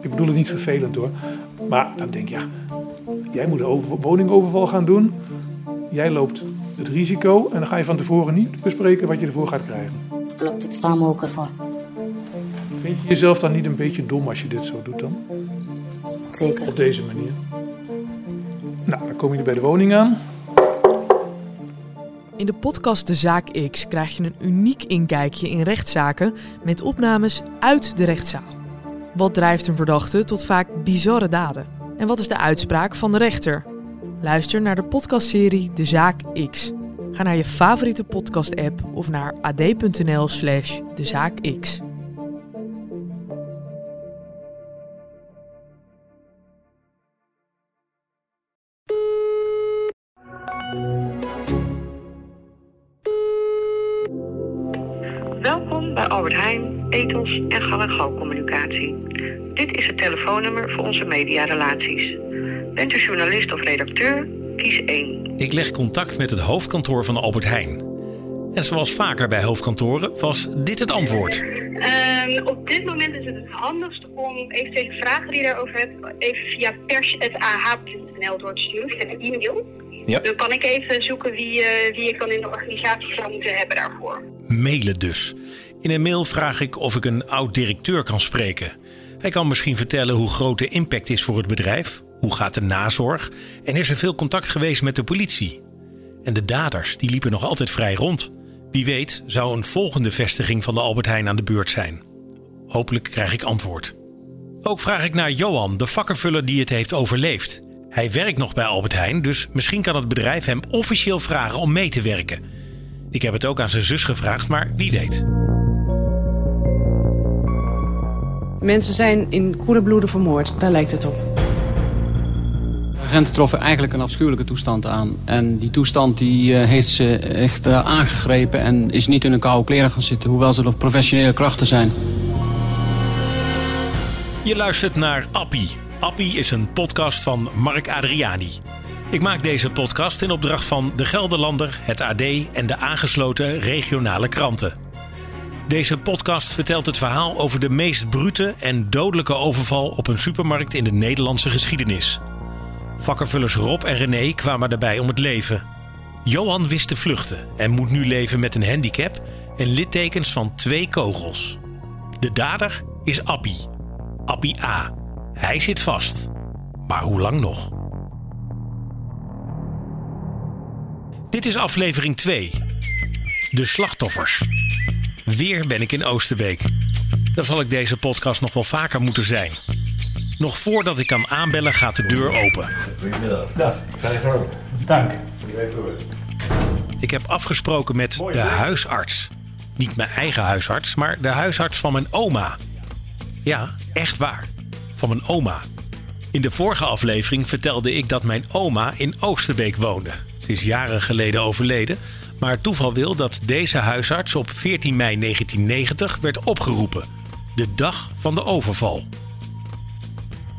Ik bedoel het niet vervelend hoor. Maar dan denk je, ja, jij moet een woningoverval gaan doen. Jij loopt het risico en dan ga je van tevoren niet bespreken wat je ervoor gaat krijgen. Klopt, ik sta me ook ervoor. Vind je jezelf dan niet een beetje dom als je dit zo doet dan? Zeker. Op deze manier. Nou, dan kom je er bij de woning aan. In de podcast De Zaak X krijg je een uniek inkijkje in rechtszaken met opnames uit de rechtszaal. Wat drijft een verdachte tot vaak bizarre daden? En wat is de uitspraak van de rechter? Luister naar de podcastserie De Zaak X. Ga naar je favoriete podcast-app of naar ad.nl/slash dezaakx. Bij Albert Heijn, Ethos en Gal Communicatie. Dit is het telefoonnummer voor onze mediarelaties. Bent u journalist of redacteur? Kies 1. Ik leg contact met het hoofdkantoor van Albert Heijn. En zoals vaker bij hoofdkantoren was dit het antwoord. Ehm, op dit moment is het het handigst om eventuele vragen die je daarover hebt, even via pers.ah.nl door te sturen, via e-mail. Ja. Dan kan ik even zoeken wie, eh, wie ik dan in de organisatie zou moeten hebben daarvoor. Mailen dus. In een mail vraag ik of ik een oud-directeur kan spreken. Hij kan misschien vertellen hoe groot de impact is voor het bedrijf. Hoe gaat de nazorg? En is er veel contact geweest met de politie? En de daders, die liepen nog altijd vrij rond. Wie weet zou een volgende vestiging van de Albert Heijn aan de beurt zijn. Hopelijk krijg ik antwoord. Ook vraag ik naar Johan, de vakkenvuller die het heeft overleefd. Hij werkt nog bij Albert Heijn, dus misschien kan het bedrijf hem officieel vragen om mee te werken. Ik heb het ook aan zijn zus gevraagd, maar wie weet. Mensen zijn in koele bloeden vermoord, daar lijkt het op. Agenten troffen eigenlijk een afschuwelijke toestand aan. En die toestand die, uh, heeft ze echt uh, aangegrepen en is niet in hun koude kleren gaan zitten, hoewel ze nog professionele krachten zijn. Je luistert naar Appie. Appie is een podcast van Mark Adriani. Ik maak deze podcast in opdracht van De Gelderlander, het AD en de aangesloten regionale kranten. Deze podcast vertelt het verhaal over de meest brute en dodelijke overval op een supermarkt in de Nederlandse geschiedenis. Vakkenvullers Rob en René kwamen daarbij om het leven. Johan wist te vluchten en moet nu leven met een handicap en littekens van twee kogels. De dader is Appie. Appie A. Hij zit vast. Maar hoe lang nog? Dit is aflevering 2. De slachtoffers. Weer ben ik in Oosterbeek. Dan zal ik deze podcast nog wel vaker moeten zijn. Nog voordat ik kan aanbellen gaat de deur open. Goedemiddag. Dag, ga je gang. Dank. Ik heb afgesproken met de huisarts. Niet mijn eigen huisarts, maar de huisarts van mijn oma. Ja, echt waar. Van mijn oma. In de vorige aflevering vertelde ik dat mijn oma in Oosterbeek woonde. Ze is jaren geleden overleden, maar toeval wil dat deze huisarts op 14 mei 1990 werd opgeroepen. De dag van de overval.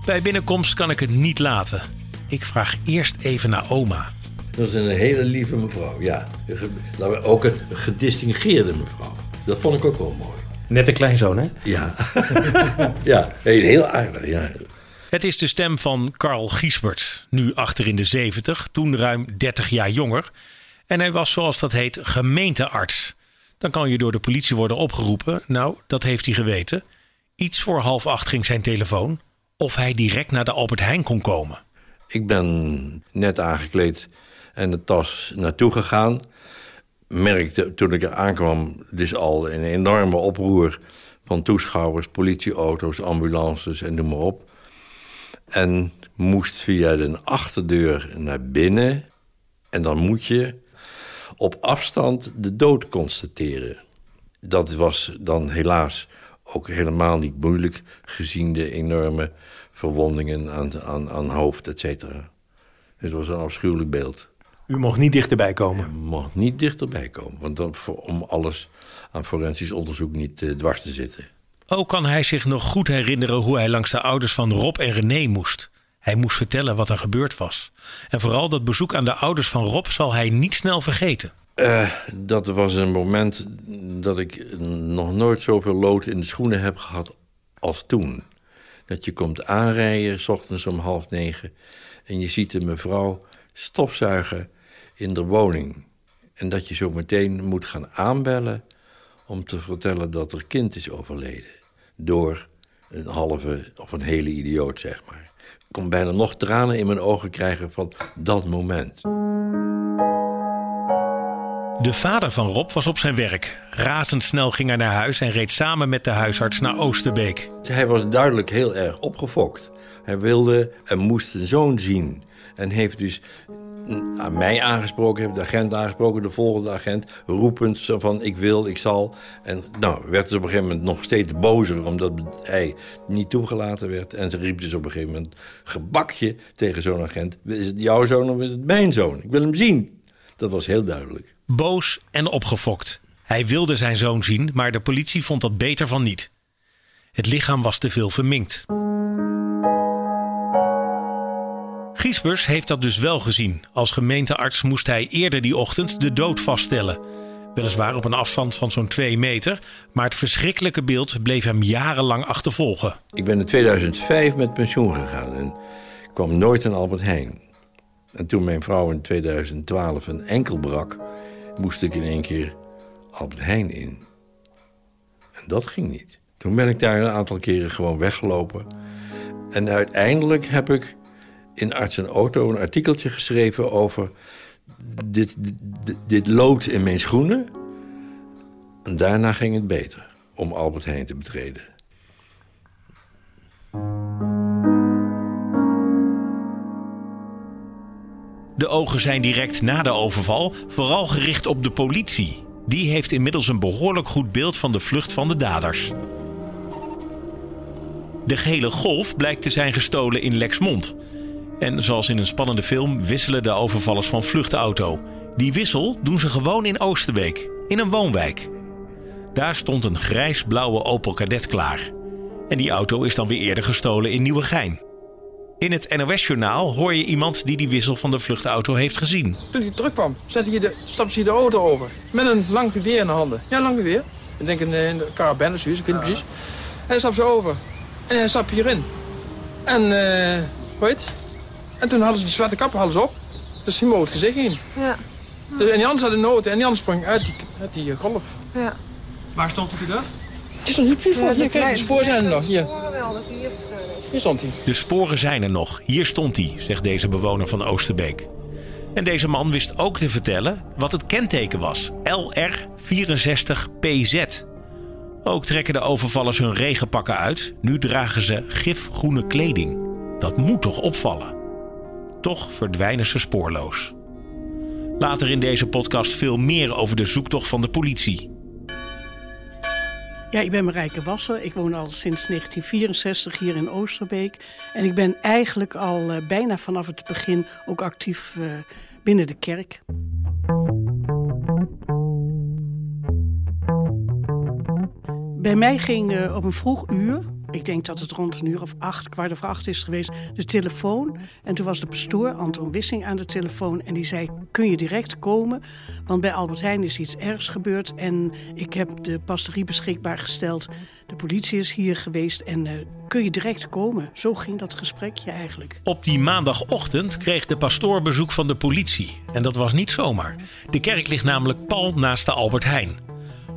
Bij binnenkomst kan ik het niet laten. Ik vraag eerst even naar oma. Dat is een hele lieve mevrouw, ja. Ook een gedistingeerde mevrouw. Dat vond ik ook wel mooi. Net een kleinzoon, hè? Ja. ja, heel aardig, ja. Het is de stem van Carl Giesbert, nu achter in de 70, toen ruim 30 jaar jonger. En hij was, zoals dat heet, gemeentearts. Dan kan je door de politie worden opgeroepen. Nou, dat heeft hij geweten. Iets voor half acht ging zijn telefoon. Of hij direct naar de Albert Heijn kon komen. Ik ben net aangekleed en de tas naartoe gegaan. Merkte toen ik er aankwam, dus al een enorme oproer van toeschouwers, politieauto's, ambulances en noem maar op. En moest via de achterdeur naar binnen. En dan moet je op afstand de dood constateren. Dat was dan helaas ook helemaal niet moeilijk... gezien de enorme verwondingen aan, aan, aan hoofd, et cetera. Het was een afschuwelijk beeld. U mocht niet dichterbij komen? U mocht niet dichterbij komen, want dan, voor, om alles aan forensisch onderzoek niet uh, dwars te zitten. Ook kan hij zich nog goed herinneren hoe hij langs de ouders van Rob en René moest. Hij moest vertellen wat er gebeurd was. En vooral dat bezoek aan de ouders van Rob zal hij niet snel vergeten. Uh, dat was een moment dat ik nog nooit zoveel lood in de schoenen heb gehad als toen. Dat je komt aanrijden, s ochtends om half negen... en je ziet een mevrouw stofzuigen in de woning. En dat je zo meteen moet gaan aanbellen om te vertellen dat er kind is overleden. Door een halve of een hele idioot, zeg maar. Ik kon bijna nog tranen in mijn ogen krijgen van dat moment. De vader van Rob was op zijn werk. Razendsnel ging hij naar huis en reed samen met de huisarts naar Oosterbeek. Hij was duidelijk heel erg opgefokt. Hij wilde en moest een zoon zien. En heeft dus aan mij aangesproken, heeft de agent aangesproken, de volgende agent, roepend van ik wil, ik zal. En nou, werd ze op een gegeven moment nog steeds bozer omdat hij niet toegelaten werd. En ze riep dus op een gegeven moment gebakje tegen zo'n agent. Is het jouw zoon of is het mijn zoon? Ik wil hem zien. Dat was heel duidelijk. Boos en opgefokt. Hij wilde zijn zoon zien, maar de politie vond dat beter van niet. Het lichaam was te veel verminkt. Giesbers heeft dat dus wel gezien. Als gemeentearts moest hij eerder die ochtend de dood vaststellen. Weliswaar op een afstand van zo'n 2 meter, maar het verschrikkelijke beeld bleef hem jarenlang achtervolgen. Ik ben in 2005 met pensioen gegaan en kwam nooit in Albert Heijn. En toen mijn vrouw in 2012 een enkel brak, moest ik in één keer Albert Heijn in. En dat ging niet. Toen ben ik daar een aantal keren gewoon weggelopen. En uiteindelijk heb ik in Arts en Auto een artikeltje geschreven over dit, dit, lood in mijn schoenen. En daarna ging het beter om Albert Heijn te betreden. De ogen zijn direct na de overval vooral gericht op de politie. Die heeft inmiddels een behoorlijk goed beeld van de vlucht van de daders. De gele golf blijkt te zijn gestolen in Lexmond. En zoals in een spannende film wisselen de overvallers van vluchtauto. Die wissel doen ze gewoon in Oosterbeek, in een woonwijk. Daar stond een grijs-blauwe Opel Kadett klaar. En die auto is dan weer eerder gestolen in Nieuwegein. In het NOS-journaal hoor je iemand die die wissel van de vluchtauto heeft gezien. Toen hij terugkwam, zette hij de, stapte hij de auto over. Met een lang geweer in de handen. Ja, lang geweer. Ik denk in, in de carabine, zoiets, ik weet niet precies. En hij stapte ze over. En hij stapte hierin. En, uh, weet en toen hadden ze die zwarte kappen hadden ze op. Dus mogen het gezicht in. Ja. Dus, en die andere had de noten en die andere sprong uit die, uit die uh, golf. Ja. Waar stond hij dan? Stond hier precies voor. hier, kijk, de sporen zijn er nog. Hier. Hier stond hij. De sporen zijn er nog. Hier stond hij, zegt deze bewoner van Oosterbeek. En deze man wist ook te vertellen wat het kenteken was. LR64PZ. Ook trekken de overvallers hun regenpakken uit. Nu dragen ze gifgroene kleding. Dat moet toch opvallen? Toch verdwijnen ze spoorloos. Later in deze podcast veel meer over de zoektocht van de politie. Ja, ik ben Marijke Wasser. Ik woon al sinds 1964 hier in Oosterbeek. En ik ben eigenlijk al uh, bijna vanaf het begin ook actief uh, binnen de kerk. Bij mij ging uh, op een vroeg uur ik denk dat het rond een uur of acht, kwart over acht is geweest, de telefoon. En toen was de pastoor, Anton Wissing, aan de telefoon. En die zei, kun je direct komen? Want bij Albert Heijn is iets ergs gebeurd. En ik heb de pastorie beschikbaar gesteld. De politie is hier geweest en uh, kun je direct komen? Zo ging dat gesprekje eigenlijk. Op die maandagochtend kreeg de pastoor bezoek van de politie. En dat was niet zomaar. De kerk ligt namelijk pal naast de Albert Heijn.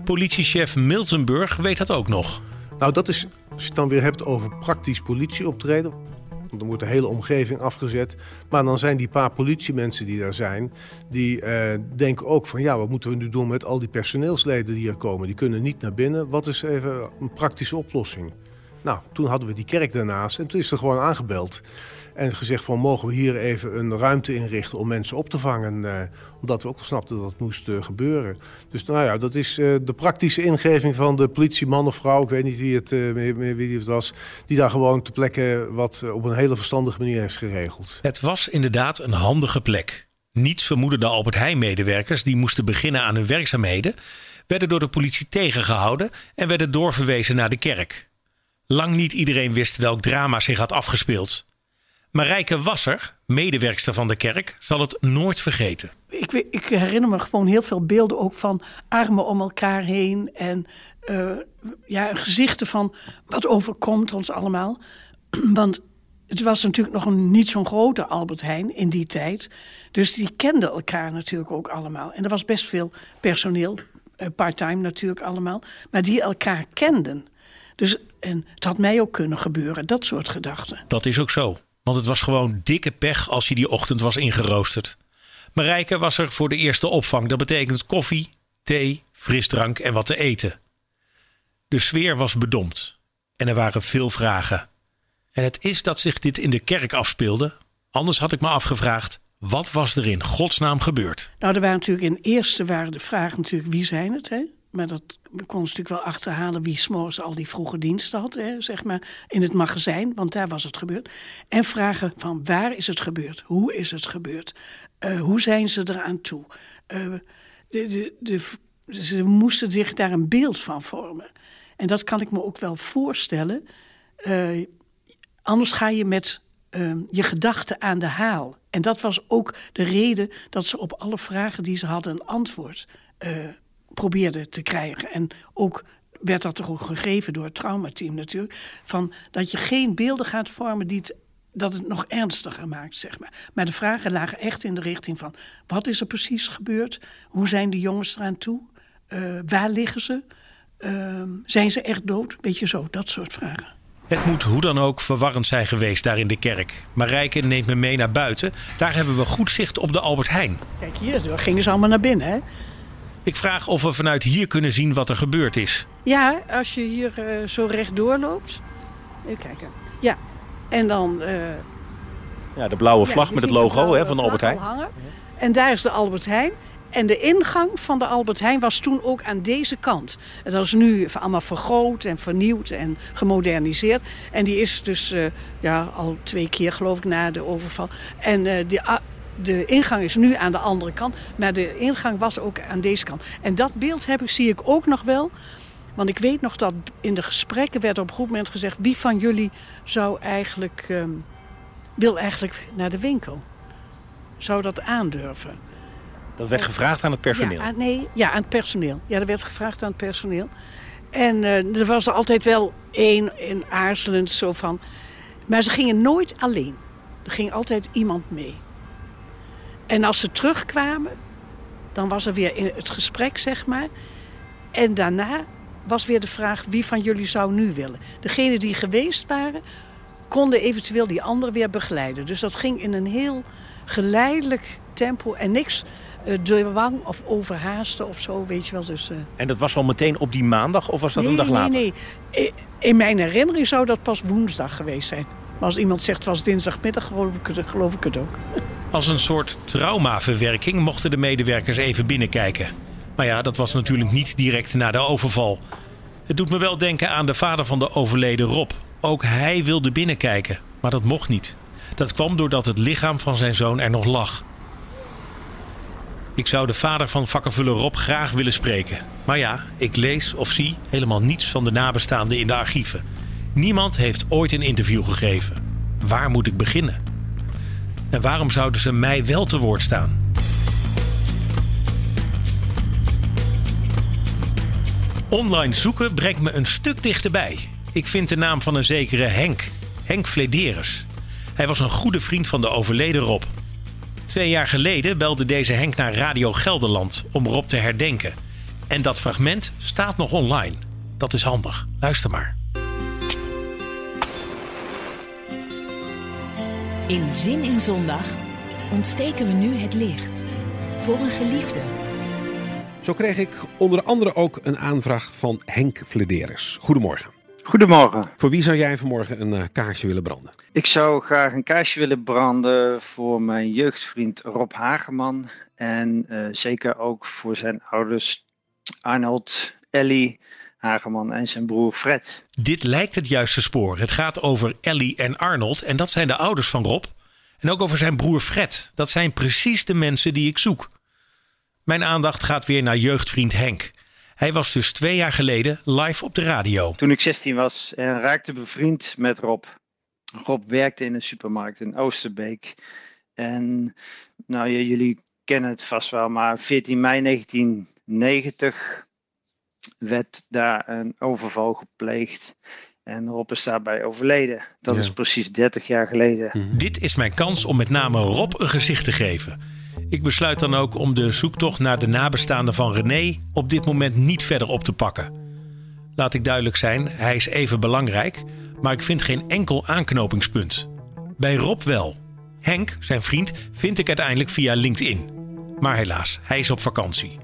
Politiechef Miltenburg weet dat ook nog. Nou, dat is als je het dan weer hebt over praktisch politieoptreden. Dan wordt de hele omgeving afgezet. Maar dan zijn die paar politiemensen die daar zijn, die eh, denken ook van ja, wat moeten we nu doen met al die personeelsleden die er komen? Die kunnen niet naar binnen. Wat is even een praktische oplossing? Nou, toen hadden we die kerk daarnaast en toen is er gewoon aangebeld. En gezegd van mogen we hier even een ruimte inrichten om mensen op te vangen. Eh, omdat we ook snapten dat dat moest uh, gebeuren. Dus nou ja, dat is uh, de praktische ingeving van de politieman of vrouw. Ik weet niet wie het, wie het was. Die daar gewoon ter plekke wat op een hele verstandige manier heeft geregeld. Het was inderdaad een handige plek. Niets vermoeden de Albert Heijn-medewerkers die moesten beginnen aan hun werkzaamheden. Werden door de politie tegengehouden en werden doorverwezen naar de kerk. Lang niet iedereen wist welk drama zich had afgespeeld. Marijke Wasser, medewerkster van de kerk, zal het nooit vergeten. Ik, ik herinner me gewoon heel veel beelden ook van armen om elkaar heen. En eh, ja, gezichten van wat overkomt ons allemaal. Want het was natuurlijk nog een, niet zo'n grote Albert Heijn in die tijd. Dus die kenden elkaar natuurlijk ook allemaal. En er was best veel personeel, eh, part-time natuurlijk allemaal. Maar die elkaar kenden. Dus, en het had mij ook kunnen gebeuren, dat soort gedachten. Dat is ook zo, want het was gewoon dikke pech als je die ochtend was ingeroosterd. Marijke was er voor de eerste opvang. Dat betekent koffie, thee, frisdrank en wat te eten. De sfeer was bedompt en er waren veel vragen. En het is dat zich dit in de kerk afspeelde. Anders had ik me afgevraagd, wat was er in godsnaam gebeurd? Nou, er waren natuurlijk in eerste waren de vragen natuurlijk wie zijn het, hè? Maar dat we konden natuurlijk wel achterhalen wie s'morgens al die vroege diensten had, hè, zeg maar, in het magazijn, want daar was het gebeurd. En vragen van waar is het gebeurd? Hoe is het gebeurd? Eh, hoe zijn ze eraan toe? Eh, de, de, ze moesten zich daar een beeld van vormen. En dat kan ik me ook wel voorstellen. Eh, anders ga je met eh, je gedachten aan de haal. En dat was ook de reden dat ze op alle vragen die ze hadden een antwoord probeerden te krijgen. En ook werd dat toch ook gegeven door het traumateam natuurlijk. Van dat je geen beelden gaat vormen die het, dat het nog ernstiger maakt, zeg maar. Maar de vragen lagen echt in de richting van... wat is er precies gebeurd? Hoe zijn de jongens eraan toe? Eh, waar liggen ze? Ehm, zijn ze echt dood? Weet je zo, dat soort vragen. Het moet hoe dan ook verwarrend zijn geweest daar in de kerk. Marijke neemt me mee naar buiten. Daar hebben we goed zicht op de Albert Heijn. Kijk, hier gingen ze allemaal naar binnen, hè? Ik vraag of we vanuit hier kunnen zien wat er gebeurd is. Ja, als je hier eh, zo rechtdoor loopt. Even kijken. Ja, en dan... eh, Ja, de blauwe vlag met het logo hè, van de Albert Heijn. hangen. En daar is de Albert Heijn. En de ingang van de Albert Heijn was toen ook aan deze kant. En dat is nu allemaal vergroot en vernieuwd en gemoderniseerd. En die is dus eh, ja, al twee keer geloof ik na de overval. En eh, die, de ingang is nu aan de andere kant. Maar de ingang was ook aan deze kant. En dat beeld heb ik, zie ik ook nog wel. Want ik weet nog dat in de gesprekken werd op een goed moment gezegd... wie van jullie zou eigenlijk, ehm, wil eigenlijk naar de winkel? Zou dat aandurven? Dat werd gevraagd aan het personeel. Ja, aan- nee, ja, aan het personeel. Ja, er werd gevraagd aan het personeel. En eh, er was er altijd wel één in aarzelend zo van... Maar ze gingen nooit alleen. Er ging altijd iemand mee. En als ze terugkwamen, dan was er weer in het gesprek, zeg maar. En daarna was weer de vraag wie van jullie zou nu willen. Degenen die geweest waren, konden eventueel die anderen weer begeleiden. Dus dat ging in een heel geleidelijk tempo en niks eh, dwang of overhaasten of zo, weet je wel. Dus, eh, En dat was al meteen op die maandag of was dat nee, een dag later? Nee, nee. In mijn herinnering zou dat pas woensdag geweest zijn. Maar als iemand zegt het was dinsdagmiddag, geloof ik het, geloof ik het ook. Als een soort traumaverwerking mochten de medewerkers even binnenkijken. Maar ja, dat was natuurlijk niet direct na de overval. Het doet me wel denken aan de vader van de overleden Rob. Ook hij wilde binnenkijken, maar dat mocht niet. Dat kwam doordat het lichaam van zijn zoon er nog lag. Ik zou de vader van vakkenvuller Rob graag willen spreken. Maar ja, ik lees of zie helemaal niets van de nabestaanden in de archieven. Niemand heeft ooit een interview gegeven. Waar moet ik beginnen? En waarom zouden ze mij wel te woord staan? Online zoeken brengt me een stuk dichterbij. Ik vind de naam van een zekere Henk. Henk Flederis. Hij was een goede vriend van de overleden Rob. Twee jaar geleden belde deze Henk naar Radio Gelderland om Rob te herdenken. En dat fragment staat nog online. Dat is handig. Luister maar. In Zin in Zondag ontsteken we nu het licht. Voor een geliefde. Zo kreeg ik onder andere ook een aanvraag van Henk Flederis. Goedemorgen. Goedemorgen. Voor wie zou jij vanmorgen een eh, kaarsje willen branden? Ik zou graag een kaarsje willen branden voor mijn jeugdvriend Rob Hageman. En eh, zeker ook voor zijn ouders Arnold, Ellie Hageman en zijn broer Fred. Dit lijkt het juiste spoor. Het gaat over Ellie en Arnold en dat zijn de ouders van Rob. En ook over zijn broer Fred. Dat zijn precies de mensen die ik zoek. Mijn aandacht gaat weer naar jeugdvriend Henk. Hij was dus twee jaar geleden live op de radio. Toen ik 16 was en raakte bevriend met Rob. Rob werkte in een supermarkt in Oosterbeek. En nou, jullie kennen het vast wel, maar 14 mei 1990 werd daar een overval gepleegd. En Rob is daarbij overleden. Dat Ja. is precies 30 jaar geleden. Dit is mijn kans om met name Rob een gezicht te geven. Ik besluit dan ook om de zoektocht naar de nabestaanden van René op dit moment niet verder op te pakken. Laat ik duidelijk zijn, hij is even belangrijk, maar ik vind geen enkel aanknopingspunt. Bij Rob wel. Henk, zijn vriend, vind ik uiteindelijk via LinkedIn. Maar helaas, hij is op vakantie.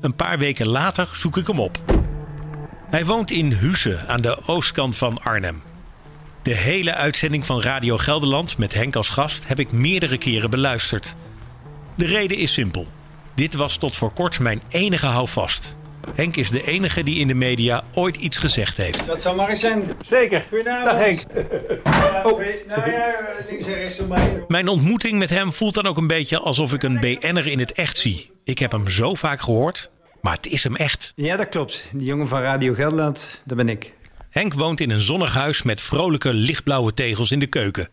Een paar weken later zoek ik hem op. Hij woont in Husse aan de oostkant van Arnhem. De hele uitzending van Radio Gelderland met Henk als gast heb ik meerdere keren beluisterd. De reden is simpel. Dit was tot voor kort mijn enige houvast. Henk is de enige die in de media ooit iets gezegd heeft. Dat zou Mark zijn. Zeker. Goedenavond. Dag Henk. Oh, nou ja, links en rechts voor mij. Mijn ontmoeting met hem voelt dan ook een beetje alsof ik een BN'er in het echt zie. Ik heb hem zo vaak gehoord, maar het is hem echt. Ja, dat klopt. Die jongen van Radio Gelderland, dat ben ik. Henk woont in een zonnig huis met vrolijke lichtblauwe tegels in de keuken.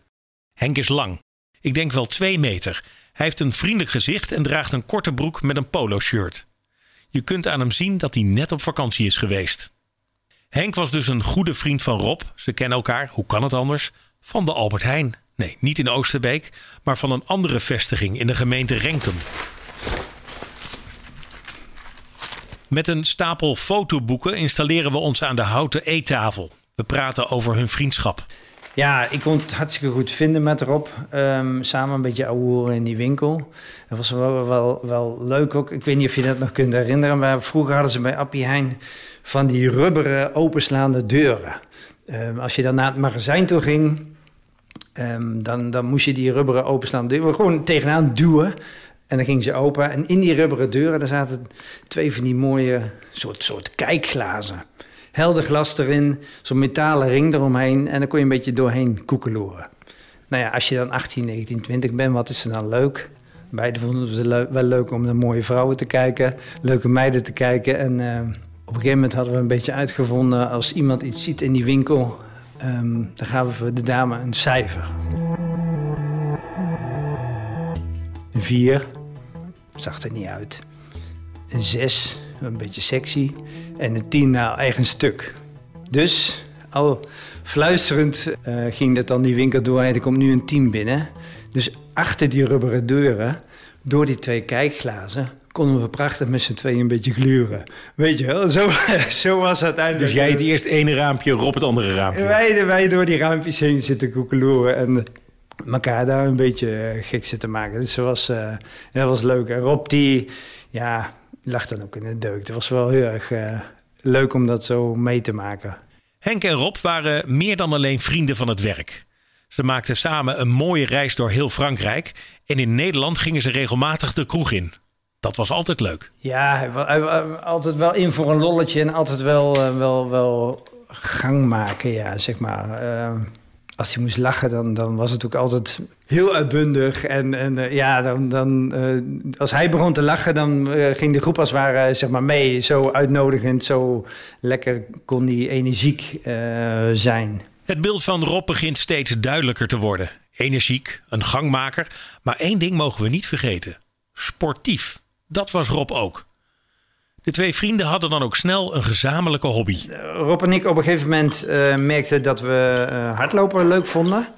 Henk is lang. Ik denk wel twee meter. Hij heeft een vriendelijk gezicht en draagt een korte broek met een polo-shirt. Je kunt aan hem zien dat hij net op vakantie is geweest. Henk was dus een goede vriend van Rob. Ze kennen elkaar, hoe kan het anders? Van de Albert Heijn. Nee, niet in Oosterbeek, maar van een andere vestiging in de gemeente Renkum. Met een stapel fotoboeken installeren we ons aan de houten eettafel. We praten over hun vriendschap. Ja, ik kon het hartstikke goed vinden met Rob. Ehm, samen een beetje ouwe in die winkel. Dat was wel, wel, wel leuk ook. Ik weet niet of je dat nog kunt herinneren, maar vroeger hadden ze bij Appie Heijn van die rubberen openslaande deuren. Ehm, als je dan naar het magazijn toe ging, ehm, dan, dan moest je die rubberen openslaande deuren gewoon tegenaan duwen. En dan ging ze open. En in die rubberen deuren, daar zaten twee van die mooie soort, soort kijkglazen. Helder glas erin, zo'n metalen ring eromheen. En dan kon je een beetje doorheen koekeloeren. Nou ja, als je dan 18, 19, 20 bent, wat is er dan leuk? Beiden vonden het wel leuk om naar mooie vrouwen te kijken, leuke meiden te kijken. En eh, op een gegeven moment hadden we een beetje uitgevonden, als iemand iets ziet in die winkel, ehm, dan gaven we de dame een cijfer. Een vier, zag er niet uit. Een zes, een beetje sexy. En een tien, nou, eigen stuk. Dus al fluisterend eh, ging dat dan die winkel door. Er komt nu een tien binnen. Dus achter die rubberen deuren, door die twee kijkglazen, konden we prachtig met z'n tweeën een beetje gluren. Weet je wel, zo, zo was het uiteindelijk. Dus jij het eerst ene raampje, Rob het andere raampje. Wij, wij door die raampjes heen zitten koekeloeren en elkaar daar een beetje eh, gek zitten maken. Dus dat was, eh, dat was leuk. En Rob die, ja, lag dan ook in de deuk. Het was wel heel erg eh, leuk om dat zo mee te maken. Henk en Rob waren meer dan alleen vrienden van het werk. Ze maakten samen een mooie reis door heel Frankrijk en in Nederland gingen ze regelmatig de kroeg in. Dat was altijd leuk. Ja, altijd wel in voor een lolletje en altijd wel, eh, wel, wel gang maken, ja, zeg maar. Eh, als hij moest lachen, dan, dan was het ook altijd heel uitbundig. En, en eh, ja, dan, dan, eh, als hij begon te lachen, dan eh, ging de groep als het ware zeg maar, mee. Zo uitnodigend, zo lekker kon hij energiek zijn. Het beeld van Rob begint steeds duidelijker te worden. Energiek, een gangmaker. Maar één ding mogen we niet vergeten: sportief. Dat was Rob ook. De twee vrienden hadden dan ook snel een gezamenlijke hobby. Rob en ik op een gegeven moment eh, merkten dat we eh, hardlopen leuk vonden.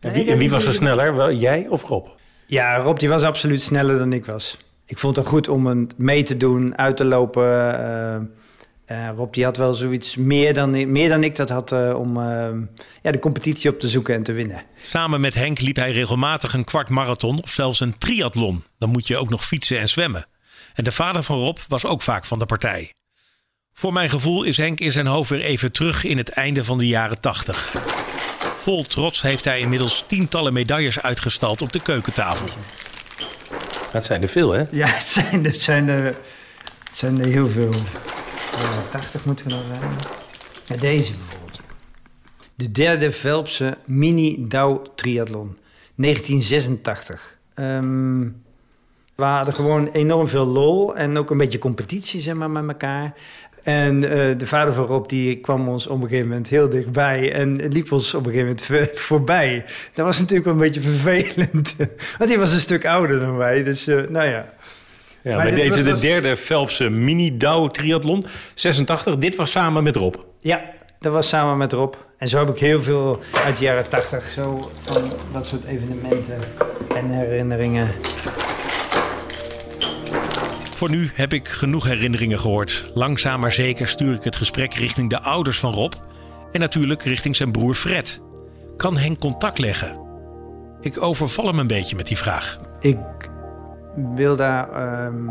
En wie, en wie was er sneller? Wel, jij of Rob? Ja, Rob die was absoluut sneller dan ik was. Ik vond het goed om mee te doen, uit te lopen. eh, eh, Rob die had wel zoiets meer dan, meer dan ik dat had eh, om eh, ja, de competitie op te zoeken en te winnen. Samen met Henk liep hij regelmatig een kwart marathon of zelfs een triathlon. Dan moet je ook nog fietsen en zwemmen. En de vader van Rob was ook vaak van de partij. Voor mijn gevoel is Henk in zijn hoofd weer even terug in het einde van de jaren 80. Vol trots heeft hij inmiddels tientallen medailles uitgestald op de keukentafel. Dat zijn er veel, hè? Ja, het zijn, het zijn, er, het zijn er heel veel. Eh, 80 moeten we dan zijn. Ja, deze bijvoorbeeld. De derde Velpse mini-douw triathlon. 1986. Ehm, we hadden gewoon enorm veel lol en ook een beetje competitie zeg maar, met elkaar. En uh, de vader van Rob die kwam ons op een gegeven moment heel dichtbij en liep ons op een gegeven moment voorbij. Dat was natuurlijk wel een beetje vervelend, want hij was een stuk ouder dan wij. Dus uh, nou ja. Ja, bij deze de derde Phelpse mini-douw triathlon, 86. Dit was samen met Rob. Ja, dat was samen met Rob. En zo heb ik heel veel uit de jaren 80, zo van dat soort evenementen en herinneringen. Voor nu heb ik genoeg herinneringen gehoord. Langzaam maar zeker stuur ik het gesprek richting de ouders van Rob en natuurlijk richting zijn broer Fred. Kan Henk contact leggen? Ik overval hem een beetje met die vraag. Ik wil daar um,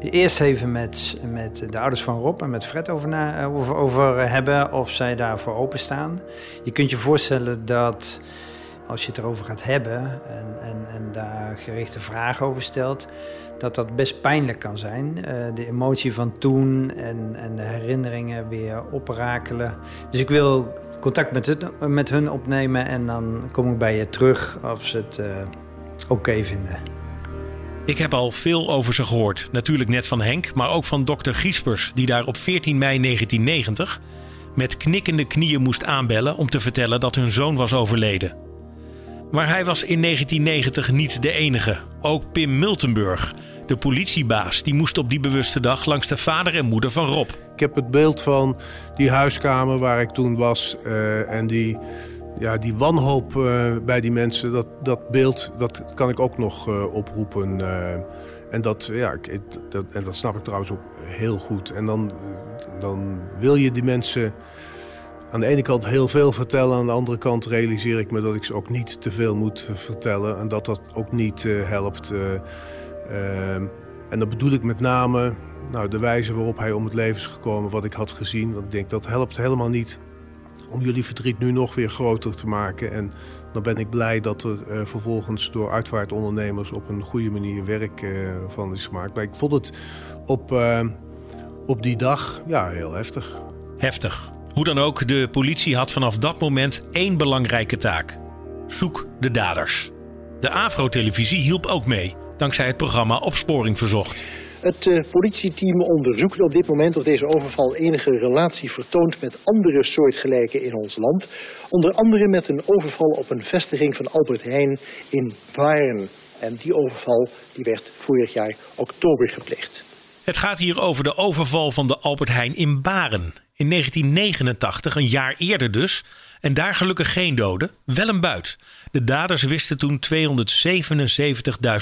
eerst even met, met de ouders van Rob en met Fred over, na, over, over hebben of zij daarvoor openstaan. Je kunt je voorstellen dat als je het erover gaat hebben en, en, en daar gerichte vragen over stelt, dat dat best pijnlijk kan zijn. Uh, de emotie van toen en, en de herinneringen weer oprakelen. Dus ik wil contact met, het, met hun opnemen en dan kom ik bij je terug of ze het uh, oké vinden. Ik heb al veel over ze gehoord. Natuurlijk net van Henk, maar ook van dokter Giespers, die daar op 14 mei 1990 met knikkende knieën moest aanbellen om te vertellen dat hun zoon was overleden. Maar hij was in 1990 niet de enige. Ook Pim Miltenburg, de politiebaas, die moest op die bewuste dag langs de vader en moeder van Rob. Ik heb het beeld van die huiskamer waar ik toen was uh, en die, ja, die wanhoop uh, bij die mensen. Dat, dat beeld dat kan ik ook nog uh, oproepen. en, dat, ja, ik, dat, en dat snap ik trouwens ook heel goed. En dan, dan wil je die mensen aan de ene kant heel veel vertellen. Aan de andere kant realiseer ik me dat ik ze ook niet te veel moet vertellen. En dat dat ook niet uh, helpt. Uh, uh, en dat bedoel ik met name nou, de wijze waarop hij om het leven is gekomen. Wat ik had gezien. Want ik denk dat helpt helemaal niet om jullie verdriet nu nog weer groter te maken. En dan ben ik blij dat er vervolgens door uitvaartondernemers op een goede manier werk van is gemaakt. Maar ik vond het op, op die dag ja, heel heftig. Heftig. Hoe dan ook, de politie had vanaf dat moment één belangrijke taak: zoek de daders. De Afro-televisie hielp ook mee, dankzij het programma Opsporing Verzocht. Het uh, politieteam onderzoekt op dit moment of deze overval enige relatie vertoont met andere soortgelijken in ons land. Onder andere met een overval op een vestiging van Albert Heijn in Baren. En die overval die werd vorig jaar oktober gepleegd. Het gaat hier over de overval van de Albert Heijn in Baren. In 1989, een jaar eerder dus. En daar gelukkig geen doden, wel een buit. De daders wisten toen 277.000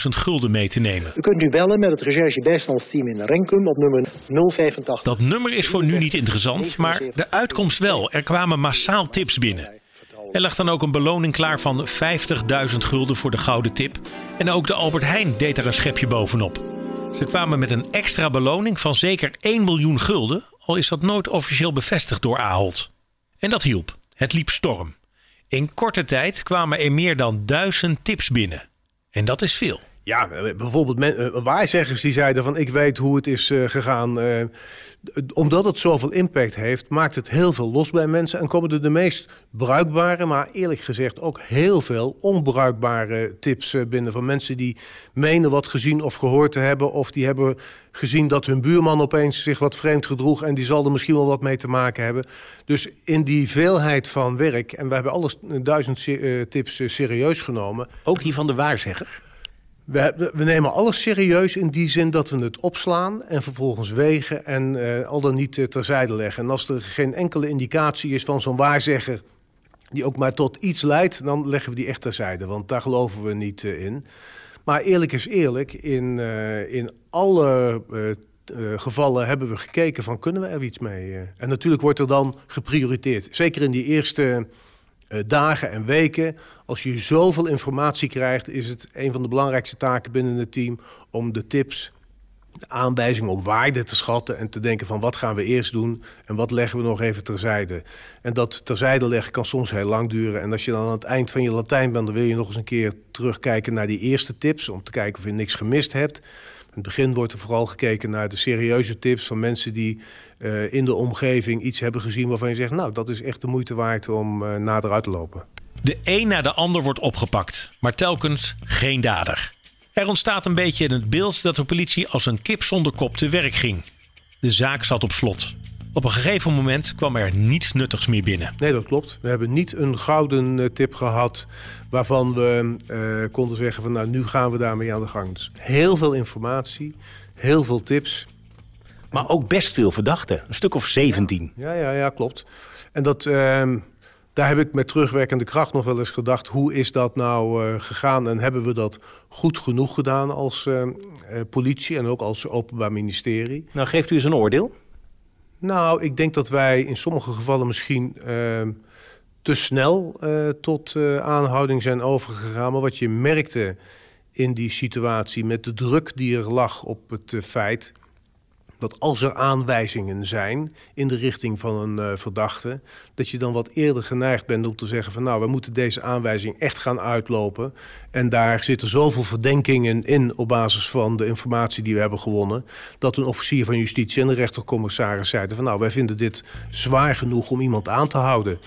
gulden mee te nemen. U kunt nu bellen met het recherchebijstandsteam in Renkum op nummer 085. Dat nummer is voor nu niet interessant, maar de uitkomst wel. Er kwamen massaal tips binnen. Er lag dan ook een beloning klaar van 50.000 gulden voor de gouden tip. En ook de Albert Heijn deed er een schepje bovenop. Ze kwamen met een extra beloning van zeker 1 miljoen gulden, al is dat nooit officieel bevestigd door Ahold. En dat hielp. Het liep storm. In korte tijd kwamen er meer dan duizend tips binnen. En dat is veel. Ja, bijvoorbeeld men, waarzeggers die zeiden van ik weet hoe het is uh, gegaan. Omdat het zoveel impact heeft, maakt het heel veel los bij mensen. En komen er de meest bruikbare, maar eerlijk gezegd ook heel veel onbruikbare tips binnen. Van mensen die menen wat gezien of gehoord te hebben. Of die hebben gezien dat hun buurman opeens zich wat vreemd gedroeg. En die zal er misschien wel wat mee te maken hebben. Dus in die veelheid van werk, en we hebben alles duizend tips serieus genomen. Ook die van de waarzegger? We, nemen alles serieus in die zin dat we het opslaan en vervolgens wegen en uh, al dan niet uh, terzijde leggen. En als er geen enkele indicatie is van zo'n waarzegger die ook maar tot iets leidt, dan leggen we die echt terzijde, want daar geloven we niet uh, in. Maar eerlijk is eerlijk, in, in alle gevallen hebben we gekeken van kunnen we er iets mee. en natuurlijk wordt er dan geprioriteerd. Zeker in die eerste dagen en weken. Als je zoveel informatie krijgt, is het een van de belangrijkste taken binnen het team om de tips, de aanwijzingen op waarde te schatten en te denken van wat gaan we eerst doen en wat leggen we nog even terzijde. En dat terzijde leggen kan soms heel lang duren. En als je dan aan het eind van je Latijn bent, dan wil je nog eens een keer terugkijken naar die eerste tips om te kijken of je niks gemist hebt. In het begin wordt er vooral gekeken naar de serieuze tips van mensen die uh, in de omgeving iets hebben gezien waarvan je zegt, nou, dat is echt de moeite waard om uh, nader uit te lopen. De een na de ander wordt opgepakt, maar telkens geen dader. Er ontstaat een beetje in het beeld dat de politie als een kip zonder kop te werk ging. De zaak zat op slot. Op een gegeven moment kwam er niets nuttigs meer binnen. Nee, dat klopt. We hebben niet een gouden eh, tip gehad waarvan we eh, konden zeggen van nou nu gaan we daarmee aan de gang. Dus heel veel informatie, heel veel tips. Maar ook best veel verdachten. Een stuk of 17. Ja, ja, ja, klopt. En dat, ehm, daar heb ik met terugwerkende kracht nog wel eens gedacht... hoe is dat nou eh, gegaan en hebben we dat goed genoeg gedaan als eh, eh, politie... en ook als openbaar ministerie? Nou, geeft u eens een oordeel? Nou, ik denk dat wij in sommige gevallen misschien ehm, te snel eh, tot eh, aanhouding zijn overgegaan. Maar wat je merkte in die situatie met de druk die er lag op het eh, feit dat als er aanwijzingen zijn in de richting van een eh, verdachte, dat je dan wat eerder geneigd bent om te zeggen van nou, we moeten deze aanwijzing echt gaan uitlopen. En daar zitten zoveel verdenkingen in op basis van de informatie die we hebben gewonnen, dat een officier van justitie en de rechtercommissaris zeiden van nou, wij vinden dit zwaar genoeg om iemand aan te houden.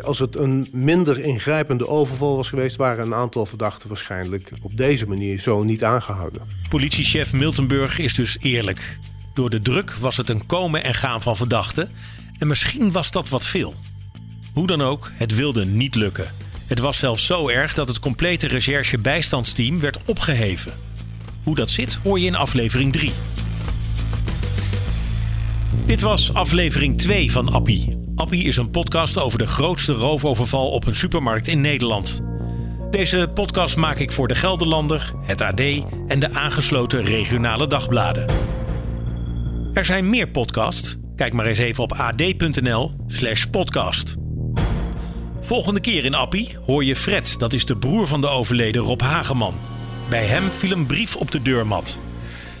Als het een minder ingrijpende overval was geweest, waren een aantal verdachten waarschijnlijk op deze manier zo niet aangehouden. Politiechef Miltenburg is dus eerlijk. Door de druk was het een komen en gaan van verdachten. En misschien was dat wat veel. Hoe dan ook, het wilde niet lukken. Het was zelfs zo erg dat het complete recherche-bijstandsteam werd opgeheven. Hoe dat zit, hoor je in aflevering 3. Dit was aflevering 2 van Appie. Appie is een podcast over de grootste roofoverval op een supermarkt in Nederland. Deze podcast maak ik voor de Gelderlander, het AD en de aangesloten regionale dagbladen. Er zijn meer podcasts. Kijk maar eens even op ad.nl/slash podcast. Volgende keer in Appie hoor je Fred, dat is de broer van de overleden Rob Hageman. Bij hem viel een brief op de deurmat.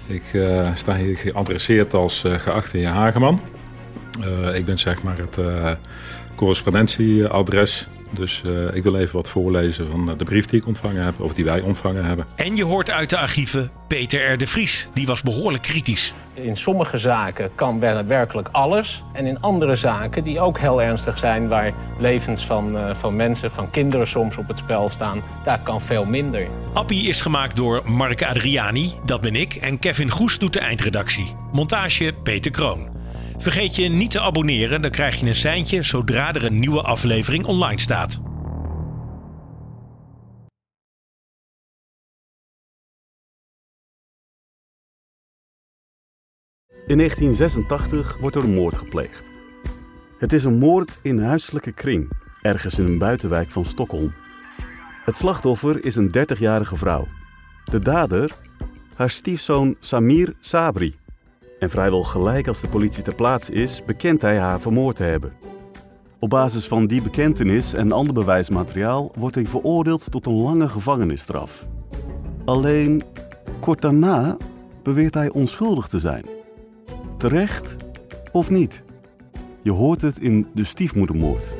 Ik eh, sta hier geadresseerd als eh, geachte heer Hageman. Eh, ik ben zeg maar het correspondentieadres. Dus eh, ik wil even wat voorlezen van eh, de brief die ik ontvangen heb, of die wij ontvangen hebben. En je hoort uit de archieven Peter R. de Vries. Die was behoorlijk kritisch. In sommige zaken kan wer- werkelijk alles. En in andere zaken, die ook heel ernstig zijn, waar levens van, eh, van mensen, van kinderen soms op het spel staan, daar kan veel minder. Appie is gemaakt door Mark Adriani, dat ben ik, en Kevin Goes doet de eindredactie. Montage Peter Kroon. Vergeet je niet te abonneren, dan krijg je een seintje zodra er een nieuwe aflevering online staat. In 1986 wordt er een moord gepleegd. Het is een moord in huiselijke kring, ergens in een buitenwijk van Stockholm. Het slachtoffer is een 30-jarige vrouw. De dader, haar stiefzoon Samir Sabri. En vrijwel gelijk als de politie ter plaatse is, bekent hij haar vermoord te hebben. Op basis van die bekentenis en ander bewijsmateriaal wordt hij veroordeeld tot een lange gevangenisstraf. Alleen kort daarna beweert hij onschuldig te zijn. Terecht of niet? Je hoort het in de stiefmoedermoord.